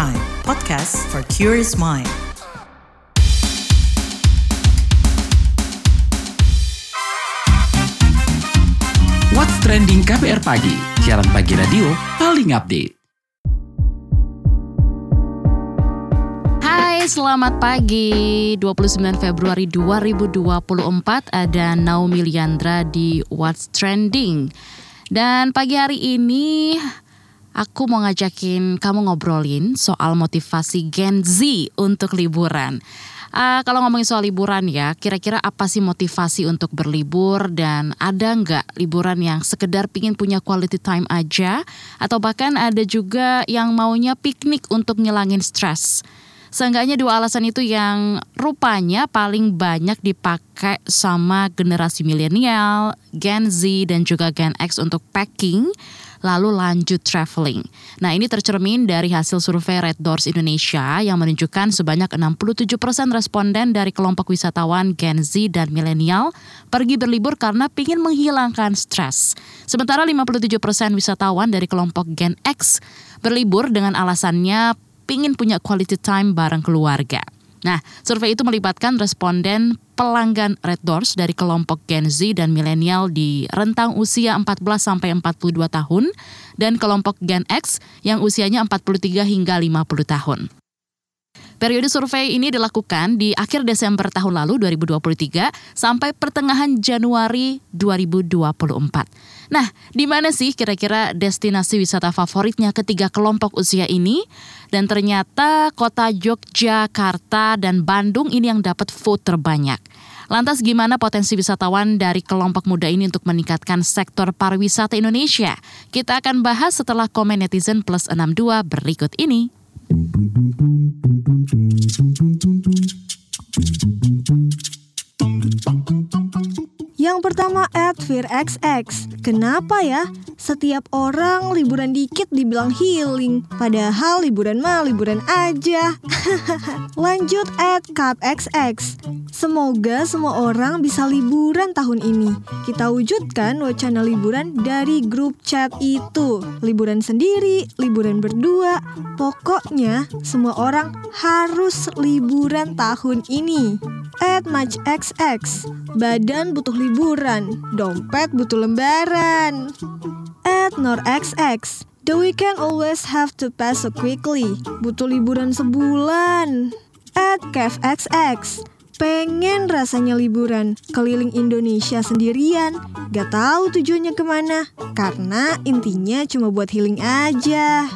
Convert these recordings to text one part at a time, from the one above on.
Prime, podcast for curious mind. What's Trending KBR Pagi, siaran pagi radio paling update. Hai, selamat pagi. 29 Februari 2024 ada Naomi Liandra di What's Trending. Dan pagi hari ini aku mau ngajakin kamu ngobrolin soal motivasi Gen Z untuk liburan. Uh, kalau ngomongin soal liburan ya, kira-kira apa sih motivasi untuk berlibur dan ada nggak liburan yang sekedar pingin punya quality time aja atau bahkan ada juga yang maunya piknik untuk ngilangin stres. Seenggaknya dua alasan itu yang rupanya paling banyak dipakai sama generasi milenial, Gen Z dan juga Gen X untuk packing lalu lanjut traveling. Nah ini tercermin dari hasil survei Red Doors Indonesia yang menunjukkan sebanyak 67% responden dari kelompok wisatawan Gen Z dan milenial pergi berlibur karena ingin menghilangkan stres. Sementara 57% wisatawan dari kelompok Gen X berlibur dengan alasannya ingin punya quality time bareng keluarga. Nah, survei itu melibatkan responden pelanggan Red Doors dari kelompok Gen Z dan milenial di rentang usia 14 sampai 42 tahun dan kelompok Gen X yang usianya 43 hingga 50 tahun. Periode survei ini dilakukan di akhir Desember tahun lalu 2023 sampai pertengahan Januari 2024. Nah, di mana sih kira-kira destinasi wisata favoritnya ketiga kelompok usia ini? Dan ternyata kota Yogyakarta dan Bandung ini yang dapat vote terbanyak. Lantas gimana potensi wisatawan dari kelompok muda ini untuk meningkatkan sektor pariwisata Indonesia? Kita akan bahas setelah komen netizen plus 62 berikut ini. Yang pertama at XX. Kenapa ya? Setiap orang liburan dikit dibilang healing, padahal liburan mah liburan aja. Lanjut at XX. Semoga semua orang bisa liburan tahun ini. Kita wujudkan wacana liburan dari grup chat itu. Liburan sendiri, liburan berdua. Pokoknya semua orang harus liburan tahun ini. At Match XX. Badan butuh liburan, dompet butuh lembaran. At Nor XX. The weekend always have to pass so quickly. Butuh liburan sebulan. At Kev XX. Pengen rasanya liburan keliling Indonesia sendirian, gak tahu tujuannya ke mana, karena intinya cuma buat healing aja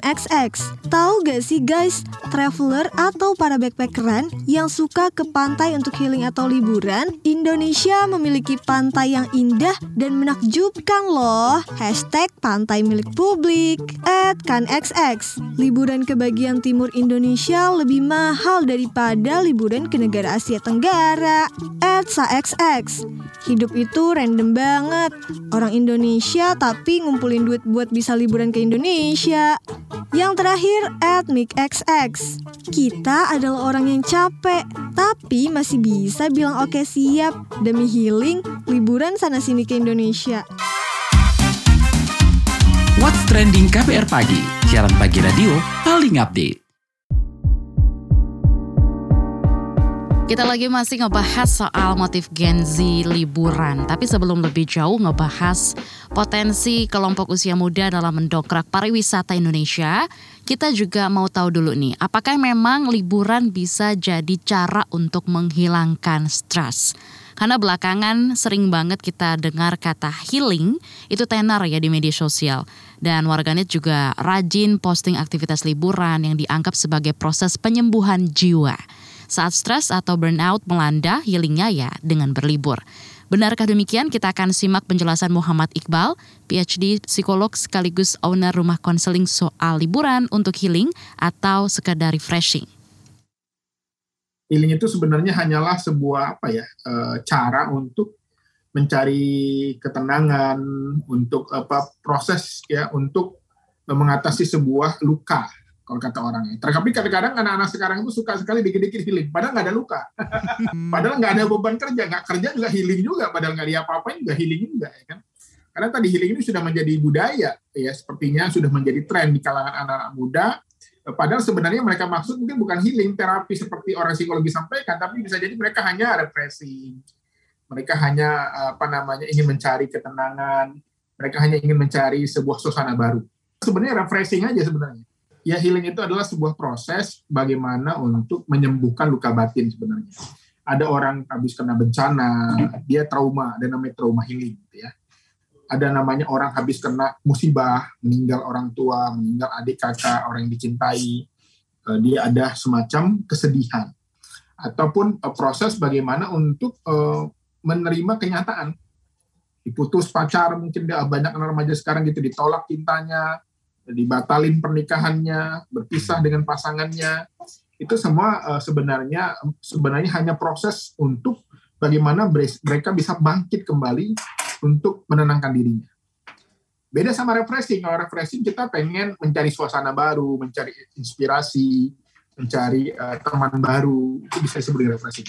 XX. Tahu gak sih guys, traveler atau para backpackeran yang suka ke pantai untuk healing atau liburan, Indonesia memiliki pantai yang indah dan menakjubkan loh. Hashtag pantai milik publik. At XX. Liburan ke bagian timur Indonesia lebih mahal daripada liburan ke negara Asia Tenggara. At XX. Hidup itu random banget. Orang Indonesia tapi ngumpulin duit buat bisa liburan ke Indonesia. Yang terakhir, Ethnic XX. Kita adalah orang yang capek, tapi masih bisa bilang oke siap demi healing liburan sana-sini ke Indonesia. What's Trending KPR Pagi, siaran pagi radio paling update. Kita lagi masih ngebahas soal motif Gen Z liburan. Tapi sebelum lebih jauh ngebahas potensi kelompok usia muda dalam mendongkrak pariwisata Indonesia, kita juga mau tahu dulu nih, apakah memang liburan bisa jadi cara untuk menghilangkan stres? Karena belakangan sering banget kita dengar kata healing itu tenar ya di media sosial. Dan warganet juga rajin posting aktivitas liburan yang dianggap sebagai proses penyembuhan jiwa. Saat stres atau burnout melanda, healingnya ya dengan berlibur. Benarkah demikian? Kita akan simak penjelasan Muhammad Iqbal, PhD psikolog sekaligus owner rumah konseling soal liburan untuk healing atau sekadar refreshing. Healing itu sebenarnya hanyalah sebuah apa ya e, cara untuk mencari ketenangan, untuk apa proses ya untuk mengatasi sebuah luka kalau kata orangnya. Tapi kadang-kadang anak-anak sekarang itu suka sekali dikit-dikit healing, padahal nggak ada luka. padahal nggak ada beban kerja, nggak kerja juga healing juga, padahal nggak diapa-apain juga healing juga, ya kan? Karena tadi healing ini sudah menjadi budaya, ya sepertinya sudah menjadi tren di kalangan anak-anak muda. Padahal sebenarnya mereka maksud mungkin bukan healing terapi seperti orang psikologi sampaikan, tapi bisa jadi mereka hanya refreshing. Mereka hanya apa namanya ingin mencari ketenangan, mereka hanya ingin mencari sebuah suasana baru. Sebenarnya refreshing aja sebenarnya. Ya healing itu adalah sebuah proses bagaimana untuk menyembuhkan luka batin sebenarnya. Ada orang habis kena bencana, dia trauma, ada namanya trauma healing gitu ya ada namanya orang habis kena musibah, meninggal orang tua, meninggal adik kakak, orang yang dicintai, uh, dia ada semacam kesedihan ataupun uh, proses bagaimana untuk uh, menerima kenyataan. Diputus pacar mungkin dia banyak anak remaja sekarang gitu ditolak cintanya, dibatalin pernikahannya, berpisah dengan pasangannya. Itu semua uh, sebenarnya sebenarnya hanya proses untuk bagaimana mereka bisa bangkit kembali untuk menenangkan dirinya. Beda sama refreshing. Kalau refreshing kita pengen mencari suasana baru, mencari inspirasi, mencari uh, teman baru. Itu bisa disebut refreshing.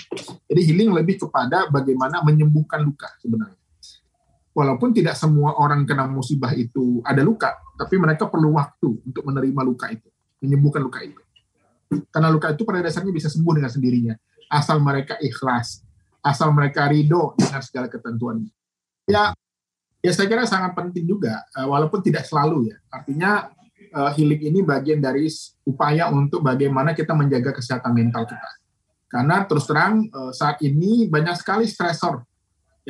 Jadi healing lebih kepada bagaimana menyembuhkan luka sebenarnya. Walaupun tidak semua orang kena musibah itu ada luka, tapi mereka perlu waktu untuk menerima luka itu, menyembuhkan luka itu. Karena luka itu pada dasarnya bisa sembuh dengan sendirinya, asal mereka ikhlas, asal mereka ridho dengan segala ketentuannya. Ya, ya saya kira sangat penting juga, uh, walaupun tidak selalu ya. Artinya uh, healing ini bagian dari upaya untuk bagaimana kita menjaga kesehatan mental kita. Karena terus terang uh, saat ini banyak sekali stresor.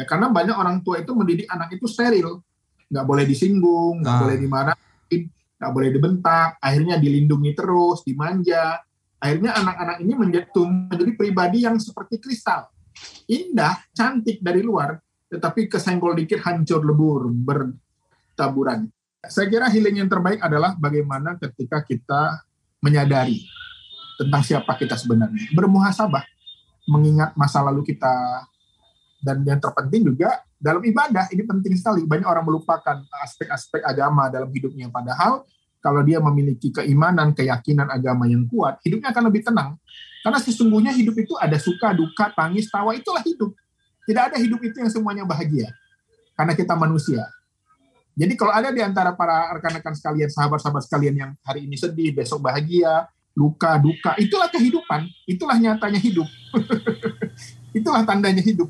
Ya karena banyak orang tua itu mendidik anak itu steril, nggak boleh disinggung, nggak nah. boleh dimarahin, nggak boleh dibentak, akhirnya dilindungi terus, dimanja. Akhirnya anak-anak ini menjadi, menjadi pribadi yang seperti kristal, indah, cantik dari luar, tetapi kesenggol dikit hancur lebur bertaburan. Saya kira healing yang terbaik adalah bagaimana ketika kita menyadari tentang siapa kita sebenarnya, bermuhasabah, mengingat masa lalu kita, dan yang terpenting juga dalam ibadah ini penting sekali. Banyak orang melupakan aspek-aspek agama dalam hidupnya, padahal kalau dia memiliki keimanan, keyakinan agama yang kuat, hidupnya akan lebih tenang. Karena sesungguhnya hidup itu ada suka, duka, tangis, tawa, itulah hidup. Tidak ada hidup itu yang semuanya bahagia. Karena kita manusia. Jadi kalau ada di antara para rekan-rekan sekalian, sahabat-sahabat sekalian yang hari ini sedih, besok bahagia, luka, duka, itulah kehidupan. Itulah nyatanya hidup. itulah tandanya hidup.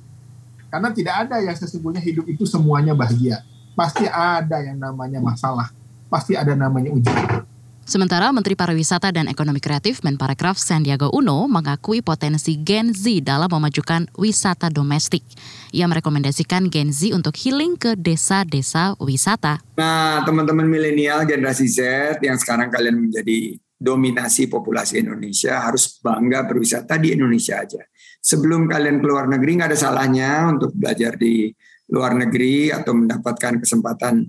Karena tidak ada yang sesungguhnya hidup itu semuanya bahagia. Pasti ada yang namanya masalah. Pasti ada namanya ujian. Sementara Menteri Pariwisata dan Ekonomi Kreatif Menparekraf Sandiaga Uno mengakui potensi Gen Z dalam memajukan wisata domestik. Ia merekomendasikan Gen Z untuk healing ke desa-desa wisata. Nah, teman-teman milenial generasi Z yang sekarang kalian menjadi dominasi populasi Indonesia harus bangga berwisata di Indonesia aja. Sebelum kalian keluar negeri nggak ada salahnya untuk belajar di luar negeri atau mendapatkan kesempatan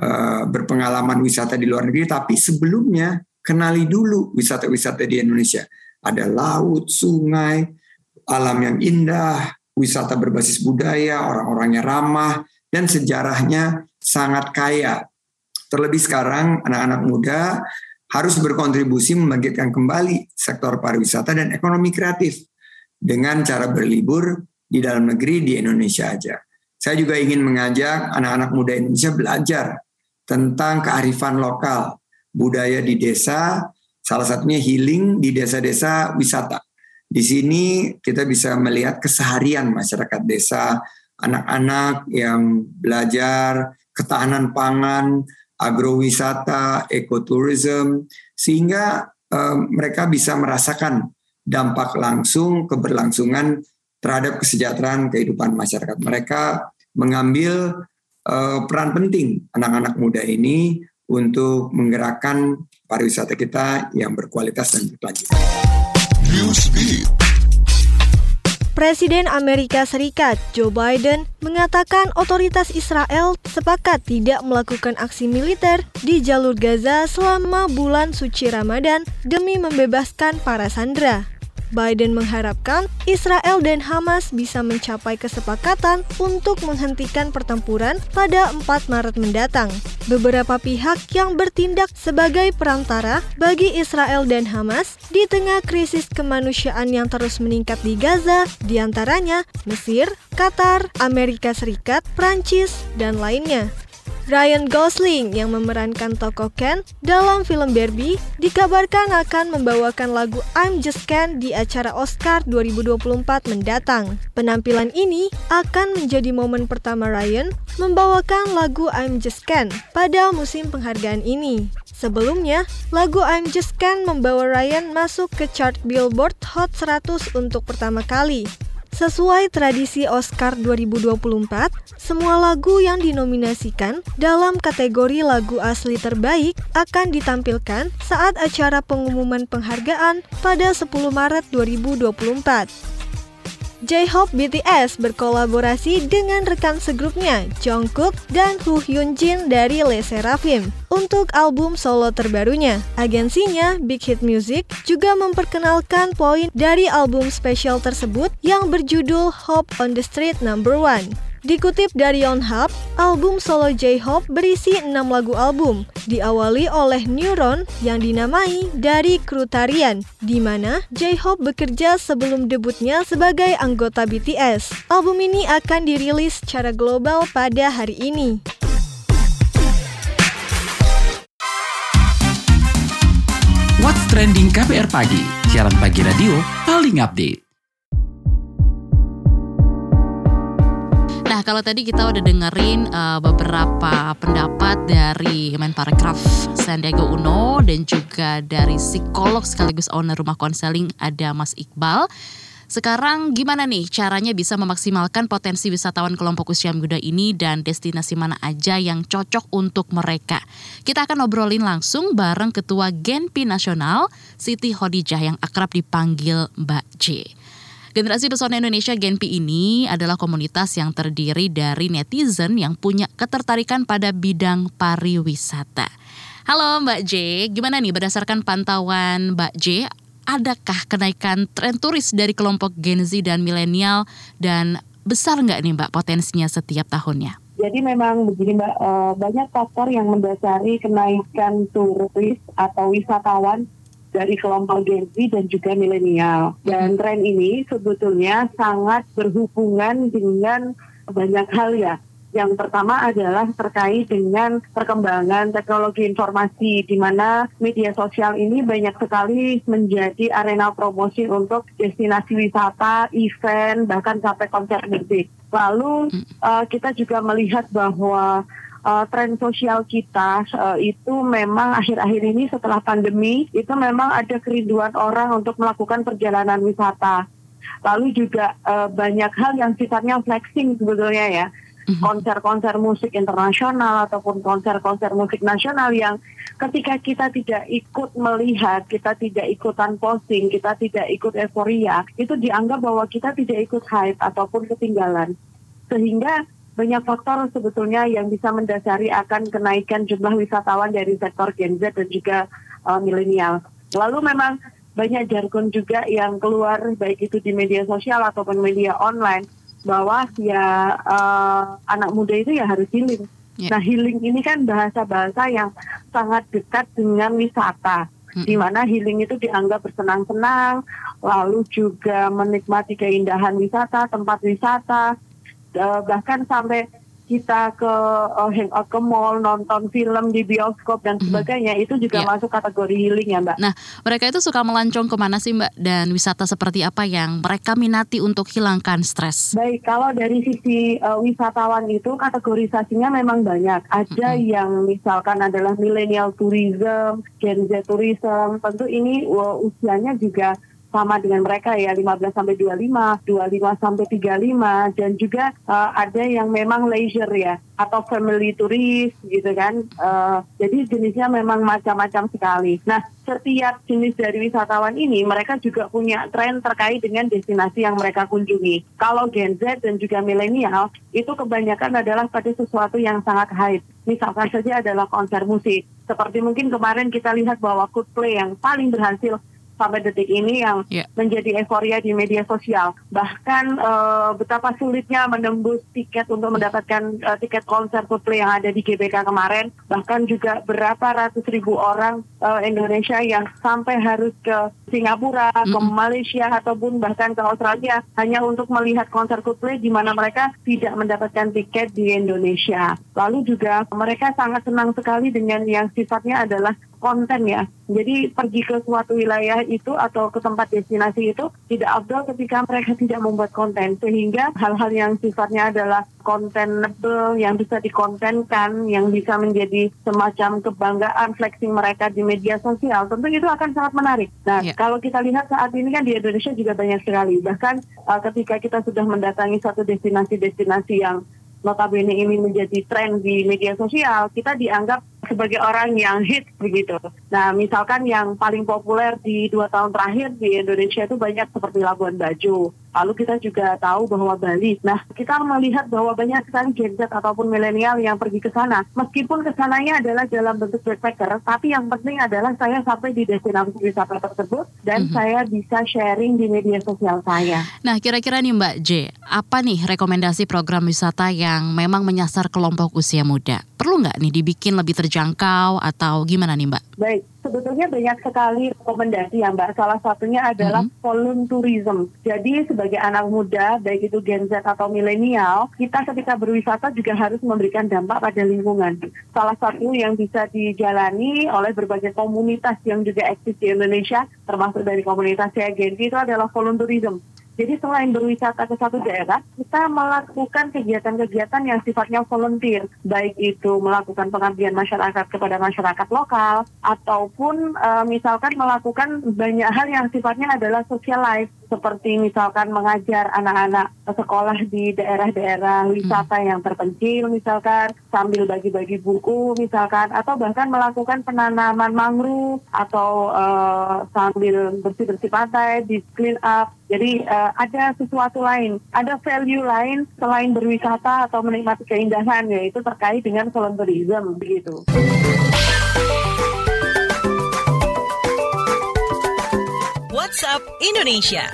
uh, berpengalaman wisata di luar negeri, tapi sebelumnya kenali dulu wisata-wisata di Indonesia. Ada laut, sungai, alam yang indah, wisata berbasis budaya, orang-orangnya ramah, dan sejarahnya sangat kaya. Terlebih sekarang anak-anak muda harus berkontribusi membangkitkan kembali sektor pariwisata dan ekonomi kreatif dengan cara berlibur di dalam negeri di Indonesia aja. Saya juga ingin mengajak anak-anak muda Indonesia belajar tentang kearifan lokal, budaya di desa, salah satunya healing di desa-desa wisata. Di sini kita bisa melihat keseharian masyarakat desa, anak-anak yang belajar ketahanan pangan, agrowisata, ekoturism, sehingga eh, mereka bisa merasakan dampak langsung keberlangsungan terhadap kesejahteraan kehidupan masyarakat. Mereka mengambil uh, peran penting anak-anak muda ini untuk menggerakkan pariwisata kita yang berkualitas dan berkelanjutan. Presiden Amerika Serikat Joe Biden mengatakan otoritas Israel sepakat tidak melakukan aksi militer di jalur Gaza selama bulan suci Ramadan demi membebaskan para sandera. Biden mengharapkan Israel dan Hamas bisa mencapai kesepakatan untuk menghentikan pertempuran pada 4 Maret mendatang. Beberapa pihak yang bertindak sebagai perantara bagi Israel dan Hamas di tengah krisis kemanusiaan yang terus meningkat di Gaza, di antaranya Mesir, Qatar, Amerika Serikat, Prancis, dan lainnya. Ryan Gosling yang memerankan tokoh Ken dalam film Barbie dikabarkan akan membawakan lagu I'm Just Ken di acara Oscar 2024 mendatang. Penampilan ini akan menjadi momen pertama Ryan membawakan lagu I'm Just Ken pada musim penghargaan ini. Sebelumnya, lagu I'm Just Ken membawa Ryan masuk ke chart Billboard Hot 100 untuk pertama kali. Sesuai tradisi Oscar 2024, semua lagu yang dinominasikan dalam kategori lagu asli terbaik akan ditampilkan saat acara pengumuman penghargaan pada 10 Maret 2024. J-Hope BTS berkolaborasi dengan rekan segrupnya Jungkook dan Woo Hyun Jin dari Le Sserafim untuk album solo terbarunya. Agensinya Big Hit Music juga memperkenalkan poin dari album spesial tersebut yang berjudul Hope on the Street Number 1. Dikutip dari Yonhap, album solo J-Hope berisi 6 lagu album, diawali oleh Neuron yang dinamai dari kru tarian, di mana J-Hope bekerja sebelum debutnya sebagai anggota BTS. Album ini akan dirilis secara global pada hari ini. What's Trending KPR Pagi, siaran pagi radio paling update. Kalau tadi kita udah dengerin uh, beberapa pendapat dari Menparekraf Sandiaga Uno dan juga dari psikolog sekaligus owner rumah konseling ada Mas Iqbal. Sekarang gimana nih caranya bisa memaksimalkan potensi wisatawan kelompok usia muda ini dan destinasi mana aja yang cocok untuk mereka? Kita akan obrolin langsung bareng Ketua Genpi Nasional Siti Hodijah yang akrab dipanggil Mbak J. Generasi Pesona Indonesia Genpi ini adalah komunitas yang terdiri dari netizen yang punya ketertarikan pada bidang pariwisata. Halo Mbak J, gimana nih berdasarkan pantauan Mbak J, adakah kenaikan tren turis dari kelompok Gen Z dan milenial dan besar nggak nih Mbak potensinya setiap tahunnya? Jadi memang begini Mbak, eh, banyak faktor yang mendasari kenaikan turis atau wisatawan dari kelompok Gen Z dan juga milenial. Dan tren ini sebetulnya sangat berhubungan dengan banyak hal ya. Yang pertama adalah terkait dengan perkembangan teknologi informasi di mana media sosial ini banyak sekali menjadi arena promosi untuk destinasi wisata, event, bahkan sampai konser musik. Lalu uh, kita juga melihat bahwa uh, tren sosial kita uh, itu memang akhir-akhir ini setelah pandemi itu memang ada kerinduan orang untuk melakukan perjalanan wisata. Lalu juga uh, banyak hal yang sifatnya flexing sebetulnya ya. Mhm. Konser-konser musik internasional ataupun konser-konser musik nasional yang ketika kita tidak ikut melihat, kita tidak ikutan posting, kita tidak ikut euforia, itu dianggap bahwa kita tidak ikut hype ataupun ketinggalan. Sehingga banyak faktor sebetulnya yang bisa mendasari akan kenaikan jumlah wisatawan dari sektor Gen Z dan juga uh, milenial. Lalu memang banyak jargon juga yang keluar baik itu di media sosial ataupun media online bahwa ya uh, anak muda itu ya harus healing. Yeah. Nah healing ini kan bahasa-bahasa yang sangat dekat dengan wisata. Di mana healing itu dianggap bersenang-senang, lalu juga menikmati keindahan wisata, tempat wisata, uh, bahkan sampai kita ke uh, hangout ke mall, nonton film di bioskop dan sebagainya mm-hmm. itu juga yeah. masuk kategori healing ya Mbak. Nah mereka itu suka melancong ke mana sih Mbak dan wisata seperti apa yang mereka minati untuk hilangkan stres? Baik kalau dari sisi uh, wisatawan itu kategorisasinya memang banyak. Ada mm-hmm. yang misalkan adalah millennial tourism, Gen Z tourism. Tentu ini uh, usianya juga sama dengan mereka ya 15 sampai 25, 25 sampai 35 dan juga uh, ada yang memang leisure ya atau family tourist gitu kan. Uh, jadi jenisnya memang macam-macam sekali. Nah, setiap jenis dari wisatawan ini mereka juga punya tren terkait dengan destinasi yang mereka kunjungi. Kalau Gen Z dan juga milenial itu kebanyakan adalah pada sesuatu yang sangat hype. Misalkan saja adalah konser musik. Seperti mungkin kemarin kita lihat bahwa Coldplay yang paling berhasil sampai detik ini yang yeah. menjadi euforia di media sosial. Bahkan uh, betapa sulitnya menembus tiket untuk mendapatkan uh, tiket konser Coldplay yang ada di GBK kemarin. Bahkan juga berapa ratus ribu orang uh, Indonesia yang sampai harus ke Singapura, ke Mm-mm. Malaysia ataupun bahkan ke Australia hanya untuk melihat konser Coldplay di mana mereka tidak mendapatkan tiket di Indonesia. Lalu juga mereka sangat senang sekali dengan yang sifatnya adalah konten ya. Jadi pergi ke suatu wilayah itu atau ke tempat destinasi itu tidak afdol ketika mereka tidak membuat konten sehingga hal-hal yang sifatnya adalah containable yang bisa dikontenkan yang bisa menjadi semacam kebanggaan flexing mereka di media sosial tentu itu akan sangat menarik. Nah, Iya. kalau kita lihat saat ini kan di Indonesia juga banyak sekali. Bahkan uh, ketika kita sudah mendatangi satu destinasi-destinasi yang notabene ini menjadi tren di media sosial, kita dianggap sebagai orang yang hit begitu. Nah, misalkan yang paling populer di dua tahun terakhir di Indonesia itu banyak seperti Labuan Bajo. Lalu kita juga tahu bahwa Bali. Nah, kita melihat bahwa banyak sekali Gen Z ataupun milenial yang pergi ke sana. Meskipun ke sananya adalah dalam bentuk backpacker, tapi yang penting adalah saya sampai di destinasi wisata tersebut dan Mhm. saya bisa sharing di media sosial saya. Nah, kira-kira nih Mbak J, apa nih rekomendasi program wisata yang memang menyasar kelompok usia muda? Perlu nggak nih dibikin lebih terjangkau atau gimana nih Mbak? Baik, sebetulnya banyak sekali rekomendasi ya Mbak. Salah satunya adalah Mhm. volunteerism. Jadi sebagai anak muda, baik itu Gen Z atau milenial, kita ketika berwisata juga harus memberikan dampak pada lingkungan. Salah satu yang bisa dijalani oleh berbagai komunitas yang juga eksis di Indonesia, termasuk dari komunitas saya Genki itu adalah volunteerism. Jadi selain berwisata ke satu daerah, kita melakukan kegiatan-kegiatan yang sifatnya volunteer, baik itu melakukan pengabdian masyarakat kepada masyarakat lokal, ataupun eh, misalkan melakukan banyak hal yang sifatnya adalah social life, seperti misalkan mengajar anak-anak sekolah di daerah-daerah wisata yang terpencil, misalkan sambil bagi-bagi buku, misalkan, atau bahkan melakukan penanaman mangrove, atau eh, sambil bersih-bersih pantai, di clean up, jadi eh, ada sesuatu lain, ada value lain selain berwisata atau menikmati keindahan yaitu terkait dengan volunteerism begitu. WhatsApp Indonesia.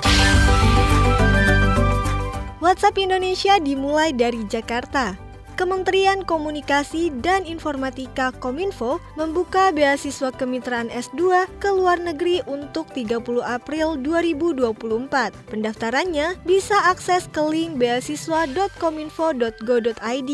WhatsApp Indonesia dimulai dari Jakarta. Kementerian Komunikasi dan Informatika Kominfo membuka beasiswa kemitraan S2 ke luar negeri untuk 30 April 2024. Pendaftarannya bisa akses ke link beasiswa.kominfo.go.id.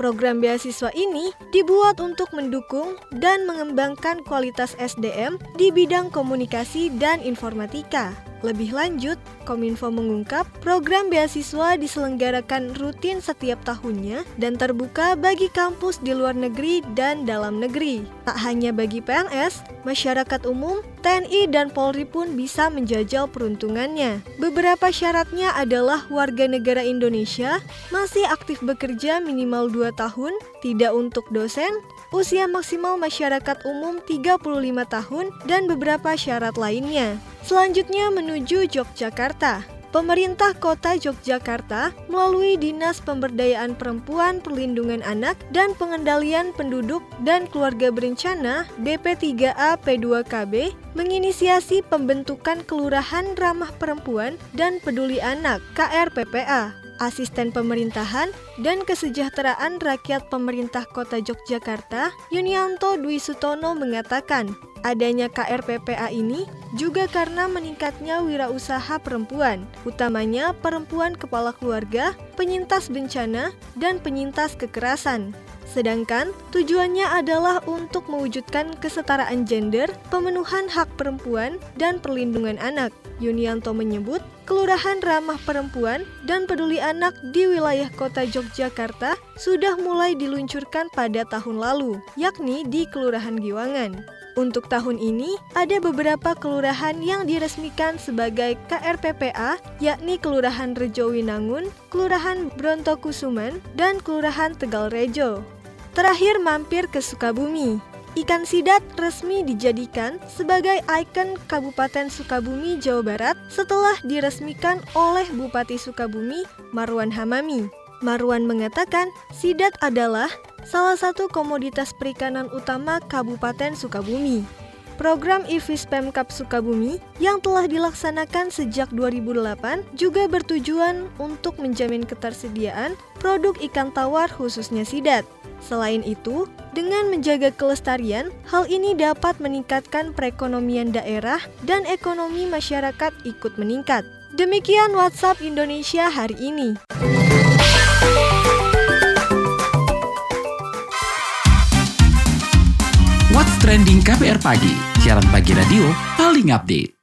Program beasiswa ini dibuat untuk mendukung dan mengembangkan kualitas SDM di bidang komunikasi dan informatika. Lebih lanjut, Kominfo mengungkap program beasiswa diselenggarakan rutin setiap tahunnya dan terbuka bagi kampus di luar negeri dan dalam negeri. Tak hanya bagi PNS, masyarakat umum, TNI dan Polri pun bisa menjajal peruntungannya. Beberapa syaratnya adalah warga negara Indonesia, masih aktif bekerja minimal 2 tahun, tidak untuk dosen, usia maksimal masyarakat umum 35 tahun, dan beberapa syarat lainnya. Selanjutnya menuju Yogyakarta. Pemerintah Kota Yogyakarta melalui Dinas Pemberdayaan Perempuan, Perlindungan Anak, dan Pengendalian Penduduk dan Keluarga Berencana (DP3A P2KB) menginisiasi pembentukan Kelurahan Ramah Perempuan dan Peduli Anak (KRPPA). Asisten Pemerintahan dan Kesejahteraan Rakyat Pemerintah Kota Yogyakarta, Yunianto Dwi Sutono mengatakan, adanya KRPPA ini juga karena meningkatnya wirausaha perempuan, utamanya perempuan kepala keluarga, penyintas bencana, dan penyintas kekerasan. Sedangkan tujuannya adalah untuk mewujudkan kesetaraan gender, pemenuhan hak perempuan, dan perlindungan anak. Yunianto menyebut, Kelurahan Ramah Perempuan dan Peduli Anak di wilayah kota Yogyakarta sudah mulai diluncurkan pada tahun lalu, yakni di Kelurahan Giwangan. Untuk tahun ini, ada beberapa kelurahan yang diresmikan sebagai KRPPA, yakni Kelurahan Rejowinangun, Kelurahan Brontokusuman, dan Kelurahan Tegal Rejo. Terakhir mampir ke Sukabumi. Ikan sidat resmi dijadikan sebagai ikon Kabupaten Sukabumi, Jawa Barat setelah diresmikan oleh Bupati Sukabumi, Marwan Hamami. Marwan mengatakan, sidat adalah salah satu komoditas perikanan utama Kabupaten Sukabumi. Program IFIS Pemkap Sukabumi yang telah dilaksanakan sejak 2008 juga bertujuan untuk menjamin ketersediaan produk ikan tawar khususnya sidat. Selain itu, dengan menjaga kelestarian, hal ini dapat meningkatkan perekonomian daerah dan ekonomi masyarakat ikut meningkat. Demikian WhatsApp Indonesia hari ini. What's Trending KPR Pagi, siaran pagi radio paling update.